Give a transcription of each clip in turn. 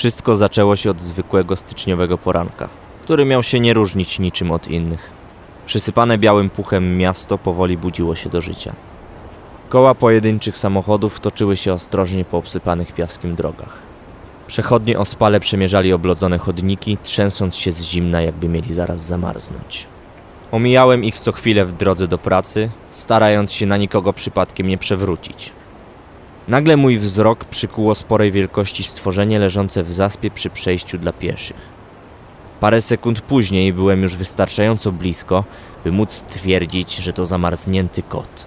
Wszystko zaczęło się od zwykłego styczniowego poranka, który miał się nie różnić niczym od innych. Przysypane białym puchem miasto powoli budziło się do życia. Koła pojedynczych samochodów toczyły się ostrożnie po obsypanych piaskiem drogach. Przechodnie ospale przemierzali oblodzone chodniki, trzęsąc się z zimna, jakby mieli zaraz zamarznąć. Omijałem ich co chwilę w drodze do pracy, starając się na nikogo przypadkiem nie przewrócić. Nagle mój wzrok przykuło sporej wielkości stworzenie leżące w zaspie przy przejściu dla pieszych. Parę sekund później byłem już wystarczająco blisko, by móc stwierdzić, że to zamarznięty kot.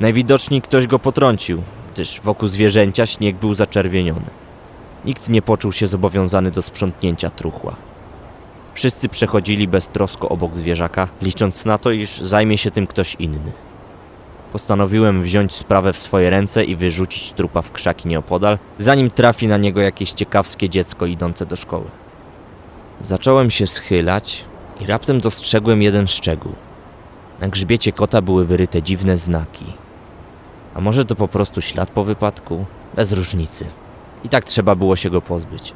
Najwidoczniej ktoś go potrącił, gdyż wokół zwierzęcia śnieg był zaczerwieniony. Nikt nie poczuł się zobowiązany do sprzątnięcia truchła. Wszyscy przechodzili beztrosko obok zwierzaka, licząc na to, iż zajmie się tym ktoś inny. Postanowiłem wziąć sprawę w swoje ręce i wyrzucić trupa w krzaki nieopodal, zanim trafi na niego jakieś ciekawskie dziecko idące do szkoły. Zacząłem się schylać i raptem dostrzegłem jeden szczegół. Na grzbiecie kota były wyryte dziwne znaki. A może to po prostu ślad po wypadku? Bez różnicy. I tak trzeba było się go pozbyć.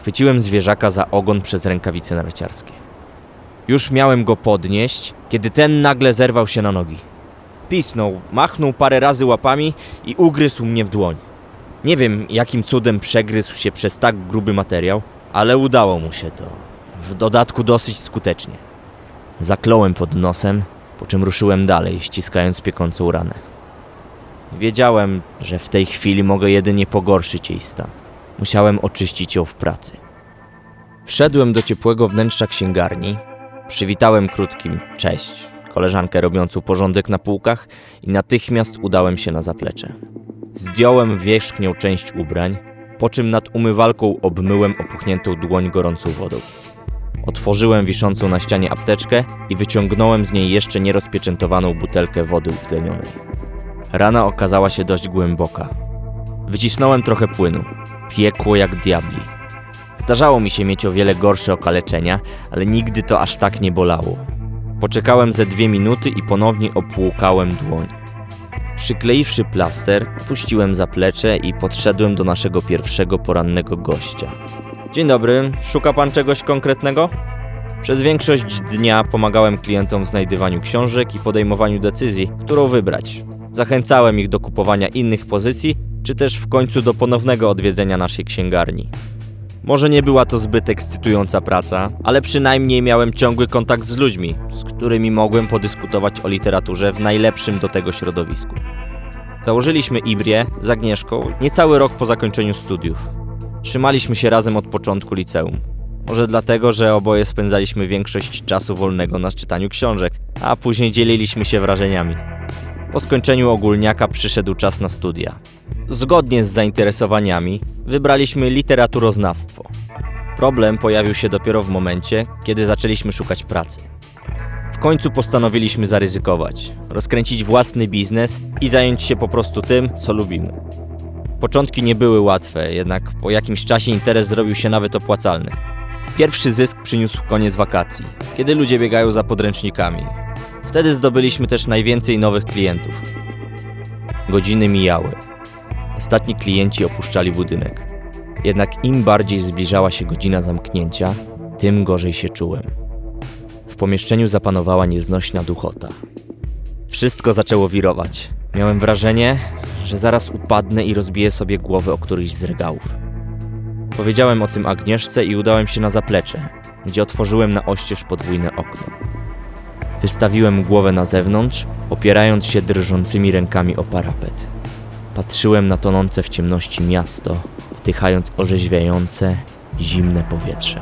Chwyciłem zwierzaka za ogon przez rękawice narciarskie. Już miałem go podnieść, kiedy ten nagle zerwał się na nogi. Pisnął, machnął parę razy łapami i ugryzł mnie w dłoń. Nie wiem, jakim cudem przegryzł się przez tak gruby materiał, ale udało mu się to. W dodatku dosyć skutecznie. Zakląłem pod nosem, po czym ruszyłem dalej, ściskając piekącą ranę. Wiedziałem, że w tej chwili mogę jedynie pogorszyć jej stan. Musiałem oczyścić ją w pracy. Wszedłem do ciepłego wnętrza księgarni, przywitałem krótkim cześć koleżankę robiącą porządek na półkach i natychmiast udałem się na zaplecze. Zdjąłem wierzchnią część ubrań, po czym nad umywalką obmyłem opuchniętą dłoń gorącą wodą. Otworzyłem wiszącą na ścianie apteczkę i wyciągnąłem z niej jeszcze nierozpieczętowaną butelkę wody utlenionej. Rana okazała się dość głęboka. Wycisnąłem trochę płynu. Piekło jak diabli. Zdarzało mi się mieć o wiele gorsze okaleczenia, ale nigdy to aż tak nie bolało. Poczekałem ze dwie minuty i ponownie opłukałem dłoń. Przykleiwszy plaster, puściłem zaplecze i podszedłem do naszego pierwszego porannego gościa. Dzień dobry, szuka pan czegoś konkretnego? Przez większość dnia pomagałem klientom w znajdywaniu książek i podejmowaniu decyzji, którą wybrać. Zachęcałem ich do kupowania innych pozycji, czy też w końcu do ponownego odwiedzenia naszej księgarni. Może nie była to zbyt ekscytująca praca, ale przynajmniej miałem ciągły kontakt z ludźmi, z którymi mogłem podyskutować o literaturze w najlepszym do tego środowisku. Założyliśmy Ibrię z Agnieszką niecały rok po zakończeniu studiów. Trzymaliśmy się razem od początku liceum. Może dlatego, że oboje spędzaliśmy większość czasu wolnego na czytaniu książek, a później dzieliliśmy się wrażeniami. Po skończeniu ogólniaka przyszedł czas na studia. Zgodnie z zainteresowaniami wybraliśmy literaturoznawstwo. Problem pojawił się dopiero w momencie, kiedy zaczęliśmy szukać pracy. W końcu postanowiliśmy zaryzykować, rozkręcić własny biznes i zająć się po prostu tym, co lubimy. Początki nie były łatwe, jednak po jakimś czasie interes zrobił się nawet opłacalny. Pierwszy zysk przyniósł koniec wakacji, kiedy ludzie biegają za podręcznikami. Wtedy zdobyliśmy też najwięcej nowych klientów. Godziny mijały. Ostatni klienci opuszczali budynek. Jednak im bardziej zbliżała się godzina zamknięcia, tym gorzej się czułem. W pomieszczeniu zapanowała nieznośna duchota. Wszystko zaczęło wirować. Miałem wrażenie, że zaraz upadnę i rozbiję sobie głowę o któryś z regałów. Powiedziałem o tym Agnieszce i udałem się na zaplecze, gdzie otworzyłem na oścież podwójne okno. Wystawiłem głowę na zewnątrz, opierając się drżącymi rękami o parapet. Patrzyłem na tonące w ciemności miasto, wdychając orzeźwiające, zimne powietrze.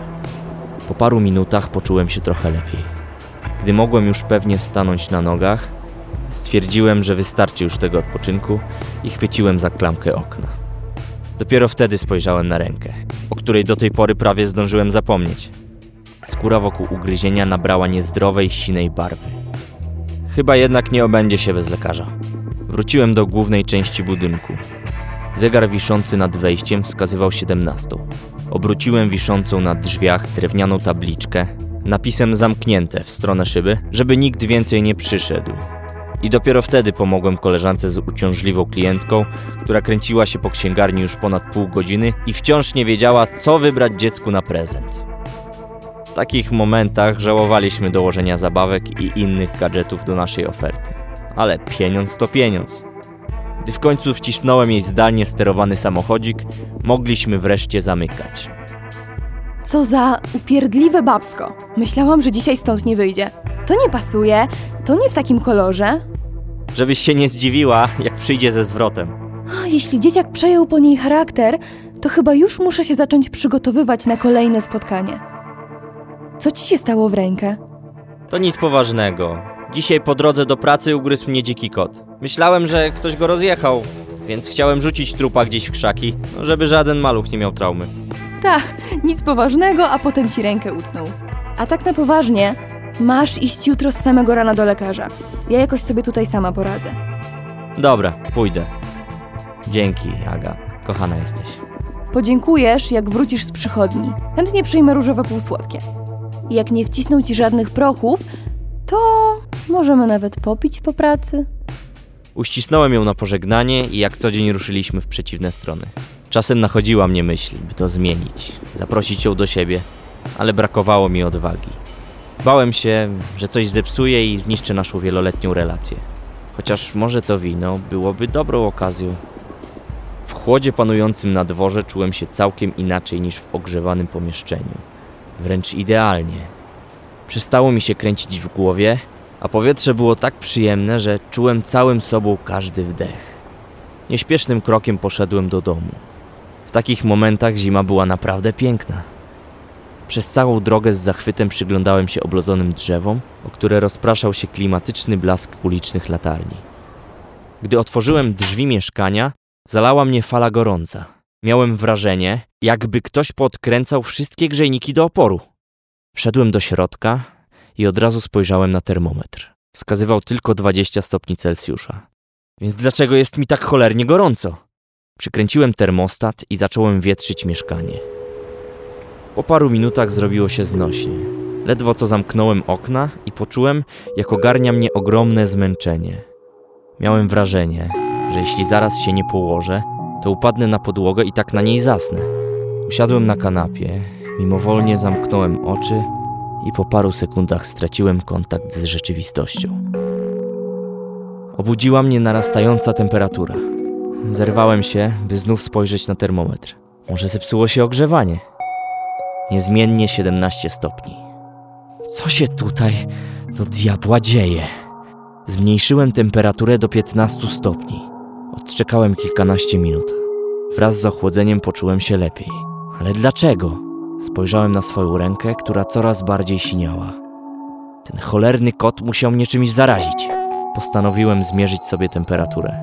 Po paru minutach poczułem się trochę lepiej. Gdy mogłem już pewnie stanąć na nogach, stwierdziłem, że wystarczy już tego odpoczynku i chwyciłem za klamkę okna. Dopiero wtedy spojrzałem na rękę, o której do tej pory prawie zdążyłem zapomnieć. Skóra wokół ugryzienia nabrała niezdrowej, sinej barwy. Chyba jednak nie obędzie się bez lekarza. Wróciłem do głównej części budynku. Zegar wiszący nad wejściem wskazywał 17. Obróciłem wiszącą na drzwiach drewnianą tabliczkę napisem zamknięte w stronę szyby, żeby nikt więcej nie przyszedł. I dopiero wtedy pomogłem koleżance z uciążliwą klientką, która kręciła się po księgarni już ponad pół godziny i wciąż nie wiedziała, co wybrać dziecku na prezent. W takich momentach żałowaliśmy dołożenia zabawek i innych gadżetów do naszej oferty. Ale pieniądz to pieniądz. Gdy w końcu wcisnąłem jej zdalnie sterowany samochodzik, mogliśmy wreszcie zamykać. Co za upierdliwe babsko. Myślałam, że dzisiaj stąd nie wyjdzie. To nie pasuje, to nie w takim kolorze. Żebyś się nie zdziwiła, jak przyjdzie ze zwrotem. A jeśli dzieciak przejął po niej charakter, to chyba już muszę się zacząć przygotowywać na kolejne spotkanie. Co ci się stało w rękę? To nic poważnego. Dzisiaj po drodze do pracy ugryzł mnie dziki kot. Myślałem, że ktoś go rozjechał, więc chciałem rzucić trupa gdzieś w krzaki, no żeby żaden maluch nie miał traumy. Ta, nic poważnego, a potem ci rękę utnął. A tak na poważnie, masz iść jutro z samego rana do lekarza. Ja jakoś sobie tutaj sama poradzę. Dobra, pójdę. Dzięki, Aga. Kochana jesteś. Podziękujesz, jak wrócisz z przychodni. Chętnie przyjmę różowe półsłodkie. Jak nie wcisną ci żadnych prochów, to możemy nawet popić po pracy. Uścisnąłem ją na pożegnanie i jak co dzień ruszyliśmy w przeciwne strony. Czasem nachodziła mnie myśl, by to zmienić, zaprosić ją do siebie, ale brakowało mi odwagi. Bałem się, że coś zepsuje i zniszczy naszą wieloletnią relację. Chociaż może to wino byłoby dobrą okazją. W chłodzie panującym na dworze czułem się całkiem inaczej niż w ogrzewanym pomieszczeniu. Wręcz idealnie. Przestało mi się kręcić w głowie, a powietrze było tak przyjemne, że czułem całym sobą każdy wdech. Nieśpiesznym krokiem poszedłem do domu. W takich momentach zima była naprawdę piękna. Przez całą drogę z zachwytem przyglądałem się oblodzonym drzewom, o które rozpraszał się klimatyczny blask ulicznych latarni. Gdy otworzyłem drzwi mieszkania, zalała mnie fala gorąca. Miałem wrażenie, jakby ktoś podkręcał wszystkie grzejniki do oporu. Wszedłem do środka i od razu spojrzałem na termometr. Wskazywał tylko 20 stopni Celsjusza. Więc dlaczego jest mi tak cholernie gorąco? Przykręciłem termostat i zacząłem wietrzyć mieszkanie. Po paru minutach zrobiło się znośnie. Ledwo co zamknąłem okna i poczułem, jak ogarnia mnie ogromne zmęczenie. Miałem wrażenie, że jeśli zaraz się nie położę, to upadnę na podłogę i tak na niej zasnę. Usiadłem na kanapie, mimowolnie zamknąłem oczy i po paru sekundach straciłem kontakt z rzeczywistością. Obudziła mnie narastająca temperatura. Zerwałem się, by znów spojrzeć na termometr. Może zepsuło się ogrzewanie? Niezmiennie 17 stopni. Co się tutaj do diabła dzieje? Zmniejszyłem temperaturę do 15 stopni. Odczekałem kilkanaście minut. Wraz z ochłodzeniem poczułem się lepiej. Ale dlaczego? Spojrzałem na swoją rękę, która coraz bardziej siniała. Ten cholerny kot musiał mnie czymś zarazić. Postanowiłem zmierzyć sobie temperaturę.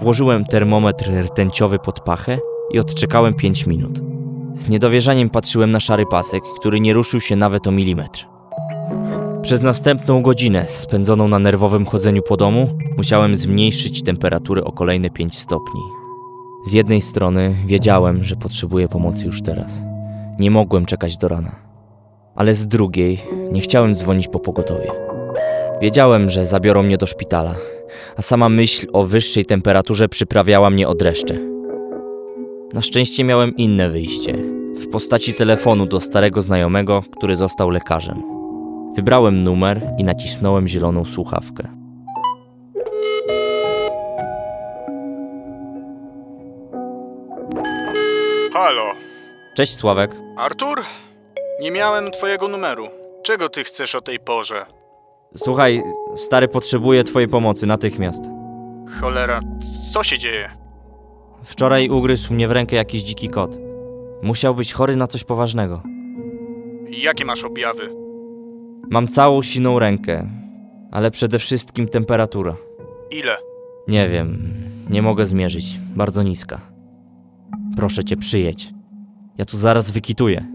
Włożyłem termometr rtęciowy pod pachę i odczekałem 5 minut. Z niedowierzaniem patrzyłem na szary pasek, który nie ruszył się nawet o milimetr. Przez następną godzinę, spędzoną na nerwowym chodzeniu po domu, musiałem zmniejszyć temperaturę o kolejne 5 stopni. Z jednej strony wiedziałem, że potrzebuję pomocy już teraz. Nie mogłem czekać do rana. Ale z drugiej nie chciałem dzwonić po pogotowie. Wiedziałem, że zabiorą mnie do szpitala, a sama myśl o wyższej temperaturze przyprawiała mnie o dreszcze. Na szczęście miałem inne wyjście w postaci telefonu do starego znajomego, który został lekarzem. Wybrałem numer i nacisnąłem zieloną słuchawkę. Halo, Cześć Sławek. Artur? Nie miałem twojego numeru. Czego ty chcesz o tej porze? Słuchaj, stary potrzebuje twojej pomocy natychmiast. Cholera, co się dzieje? Wczoraj ugryzł mnie w rękę jakiś dziki kot. Musiał być chory na coś poważnego. Jakie masz objawy? Mam całą siną rękę, ale przede wszystkim temperatura. Ile? Nie wiem, nie mogę zmierzyć, bardzo niska. Proszę cię, przyjedź. Ja tu zaraz wykituję.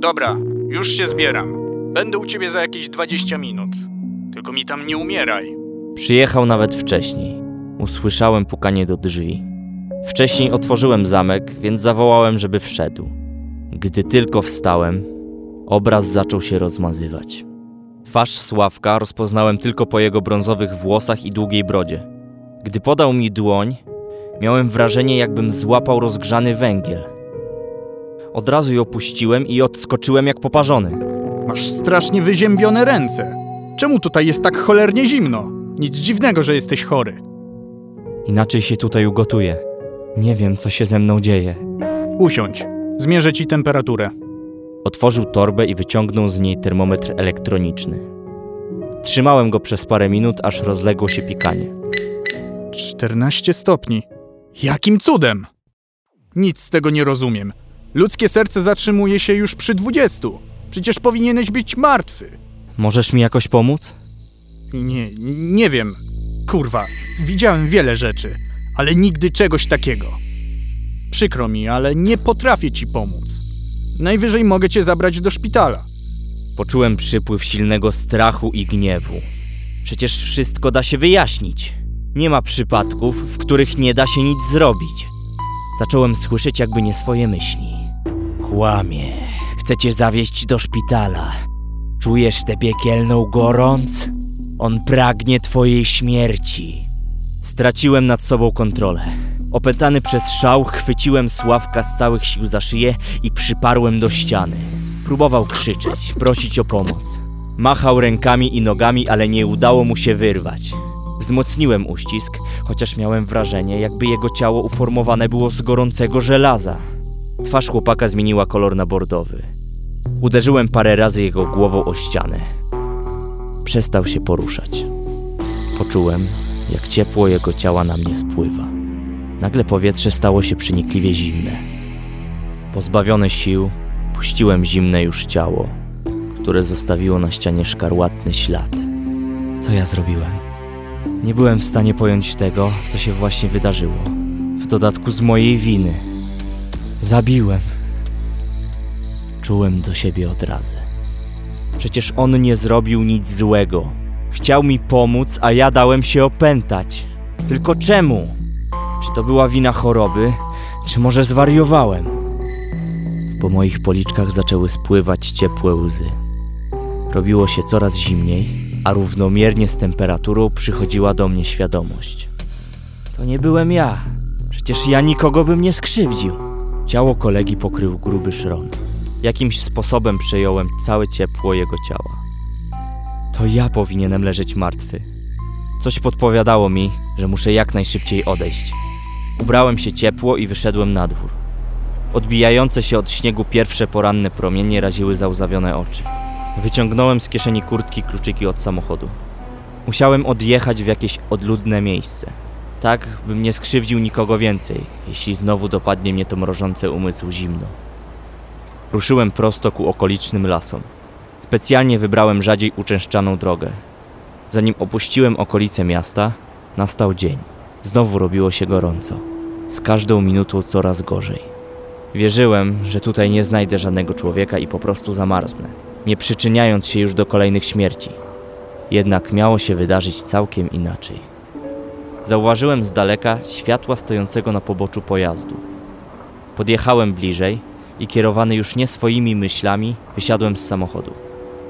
Dobra, już się zbieram. Będę u ciebie za jakieś 20 minut. Tylko mi tam nie umieraj. Przyjechał nawet wcześniej. Usłyszałem pukanie do drzwi. Wcześniej otworzyłem zamek, więc zawołałem, żeby wszedł. Gdy tylko wstałem, obraz zaczął się rozmazywać. Twarz Sławka rozpoznałem tylko po jego brązowych włosach i długiej brodzie. Gdy podał mi dłoń, miałem wrażenie, jakbym złapał rozgrzany węgiel. Od razu ją puściłem i odskoczyłem jak poparzony. Masz strasznie wyziębione ręce. Czemu tutaj jest tak cholernie zimno? Nic dziwnego, że jesteś chory. Inaczej się tutaj ugotuję. Nie wiem, co się ze mną dzieje. Usiądź. Zmierzę ci temperaturę. Otworzył torbę i wyciągnął z niej termometr elektroniczny. Trzymałem go przez parę minut, aż rozległo się pikanie. 14 stopni. Jakim cudem? Nic z tego nie rozumiem. Ludzkie serce zatrzymuje się już przy 20. Przecież powinieneś być martwy. Możesz mi jakoś pomóc? Nie, nie wiem. Kurwa, widziałem wiele rzeczy, ale nigdy czegoś takiego. Przykro mi, ale nie potrafię ci pomóc. Najwyżej mogę cię zabrać do szpitala. Poczułem przypływ silnego strachu i gniewu. Przecież wszystko da się wyjaśnić. Nie ma przypadków, w których nie da się nic zrobić. Zacząłem słyszeć jakby nie swoje myśli. Kłamie. Chcę cię zawieźć do szpitala. Czujesz tę piekielną gorąc? On pragnie twojej śmierci. Straciłem nad sobą kontrolę. Opętany przez szał, chwyciłem Sławka z całych sił za szyję i przyparłem do ściany. Próbował krzyczeć, prosić o pomoc. Machał rękami i nogami, ale nie udało mu się wyrwać. Wzmocniłem uścisk, chociaż miałem wrażenie, jakby jego ciało uformowane było z gorącego żelaza. Twarz chłopaka zmieniła kolor na bordowy. Uderzyłem parę razy jego głową o ścianę. Przestał się poruszać. Poczułem, jak ciepło jego ciała na mnie spływa. Nagle powietrze stało się przenikliwie zimne. Pozbawiony sił, puściłem zimne już ciało, które zostawiło na ścianie szkarłatny ślad. Co ja zrobiłem? Nie byłem w stanie pojąć tego, co się właśnie wydarzyło. W dodatku z mojej winy. Zabiłem. Czułem do siebie odrazę. Przecież on nie zrobił nic złego. Chciał mi pomóc, a ja dałem się opętać. Tylko czemu? Czy to była wina choroby, czy może zwariowałem? Po moich policzkach zaczęły spływać ciepłe łzy. Robiło się coraz zimniej, a równomiernie z temperaturą przychodziła do mnie świadomość. To nie byłem ja. Przecież ja nikogo bym nie skrzywdził. Ciało kolegi pokrył gruby szron. Jakimś sposobem przejąłem całe ciepło jego ciała. To ja powinienem leżeć martwy. Coś podpowiadało mi, że muszę jak najszybciej odejść. Ubrałem się ciepło i wyszedłem na dwór. Odbijające się od śniegu pierwsze poranne promienie raziły załzawione oczy. Wyciągnąłem z kieszeni kurtki kluczyki od samochodu. Musiałem odjechać w jakieś odludne miejsce. Tak, bym nie skrzywdził nikogo więcej, jeśli znowu dopadnie mnie to mrożące umysł zimno. Ruszyłem prosto ku okolicznym lasom. Specjalnie wybrałem rzadziej uczęszczaną drogę. Zanim opuściłem okolice miasta, nastał dzień. Znowu robiło się gorąco. Z każdą minutą coraz gorzej. Wierzyłem, że tutaj nie znajdę żadnego człowieka i po prostu zamarznę, nie przyczyniając się już do kolejnych śmierci. Jednak miało się wydarzyć całkiem inaczej. Zauważyłem z daleka światła stojącego na poboczu pojazdu. Podjechałem bliżej i kierowany już nie swoimi myślami, wysiadłem z samochodu.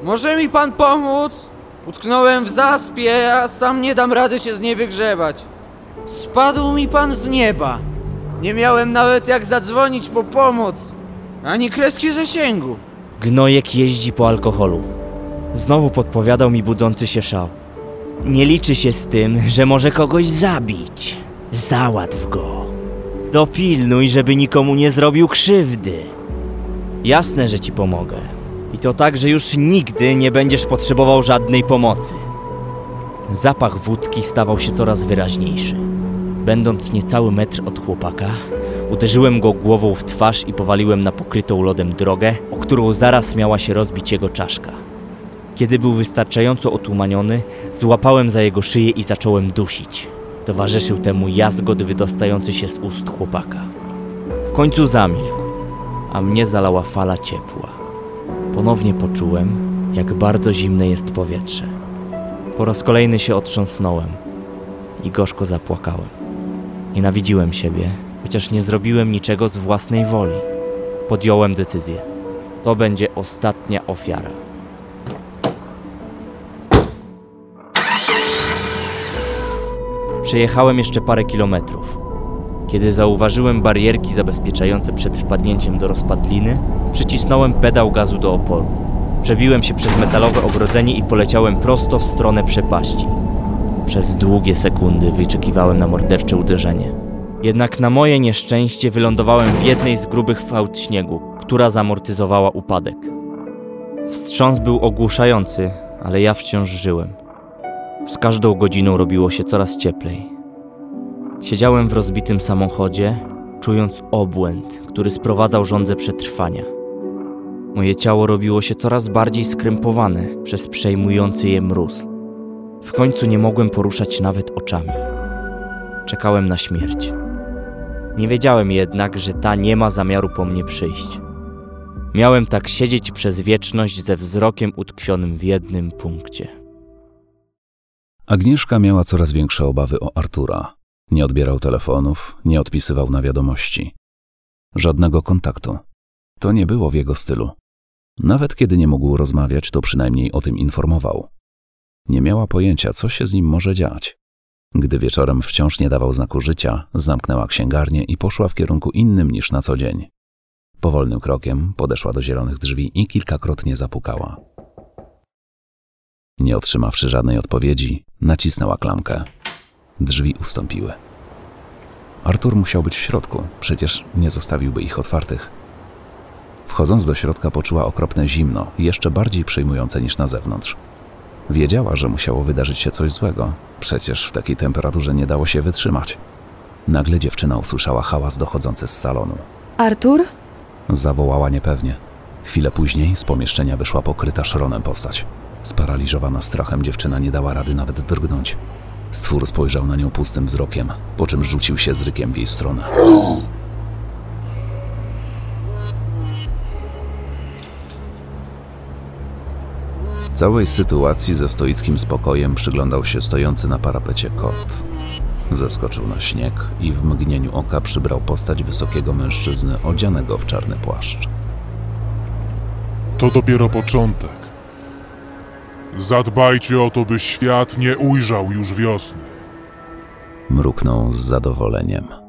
Może mi pan pomóc? Utknąłem w zaspie, a sam nie dam rady się z niej wygrzebać. Spadł mi pan z nieba. Nie miałem nawet jak zadzwonić po pomoc. Ani kreski zasięgu. Gnojek jeździ po alkoholu. Znowu podpowiadał mi budzący się szał. Nie liczy się z tym, że może kogoś zabić. Załatw go. Dopilnuj, żeby nikomu nie zrobił krzywdy. Jasne, że ci pomogę. I to tak, że już nigdy nie będziesz potrzebował żadnej pomocy. Zapach wódki stawał się coraz wyraźniejszy. Będąc niecały metr od chłopaka, uderzyłem go głową w twarz i powaliłem na pokrytą lodem drogę, o którą zaraz miała się rozbić jego czaszka. Kiedy był wystarczająco otumaniony, złapałem za jego szyję i zacząłem dusić. Towarzyszył temu jazgot wydostający się z ust chłopaka. W końcu zamilkł, a mnie zalała fala ciepła. Ponownie poczułem, jak bardzo zimne jest powietrze. Po raz kolejny się otrząsnąłem i gorzko zapłakałem. Nienawidziłem siebie, chociaż nie zrobiłem niczego z własnej woli. Podjąłem decyzję. To będzie ostatnia ofiara. Przejechałem jeszcze parę kilometrów. Kiedy zauważyłem barierki zabezpieczające przed wpadnięciem do rozpadliny, przycisnąłem pedał gazu do oporu. Przebiłem się przez metalowe ogrodzenie i poleciałem prosto w stronę przepaści. Przez długie sekundy wyczekiwałem na mordercze uderzenie. Jednak na moje nieszczęście wylądowałem w jednej z grubych fałd śniegu, która zamortyzowała upadek. Wstrząs był ogłuszający, ale ja wciąż żyłem. Z każdą godziną robiło się coraz cieplej. Siedziałem w rozbitym samochodzie, czując obłęd, który sprowadzał żądzę przetrwania. Moje ciało robiło się coraz bardziej skrępowane przez przejmujący je mróz. W końcu nie mogłem poruszać nawet oczami. Czekałem na śmierć. Nie wiedziałem jednak, że ta nie ma zamiaru po mnie przyjść. Miałem tak siedzieć przez wieczność ze wzrokiem utkwionym w jednym punkcie. Agnieszka miała coraz większe obawy o Artura. Nie odbierał telefonów, nie odpisywał na wiadomości. Żadnego kontaktu. To nie było w jego stylu. Nawet kiedy nie mógł rozmawiać, to przynajmniej o tym informował. Nie miała pojęcia, co się z nim może dziać. Gdy wieczorem wciąż nie dawał znaku życia, zamknęła księgarnię i poszła w kierunku innym niż na co dzień. Powolnym krokiem podeszła do zielonych drzwi i kilkakrotnie zapukała. Nie otrzymawszy żadnej odpowiedzi, nacisnęła klamkę. Drzwi ustąpiły. Artur musiał być w środku, przecież nie zostawiłby ich otwartych. Wchodząc do środka, poczuła okropne zimno, jeszcze bardziej przejmujące niż na zewnątrz. Wiedziała, że musiało wydarzyć się coś złego, przecież w takiej temperaturze nie dało się wytrzymać. Nagle dziewczyna usłyszała hałas dochodzący z salonu. Artur? Zawołała niepewnie. Chwilę później z pomieszczenia wyszła pokryta szronem postać. Sparaliżowana strachem dziewczyna nie dała rady nawet drgnąć. Stwór spojrzał na nią pustym wzrokiem, po czym rzucił się z rykiem w jej stronę. Całej sytuacji ze stoickim spokojem przyglądał się stojący na parapecie kot. Zeskoczył na śnieg i w mgnieniu oka przybrał postać wysokiego mężczyzny odzianego w czarny płaszcz. To dopiero początek. Zadbajcie o to, by świat nie ujrzał już wiosny. Mruknął z zadowoleniem.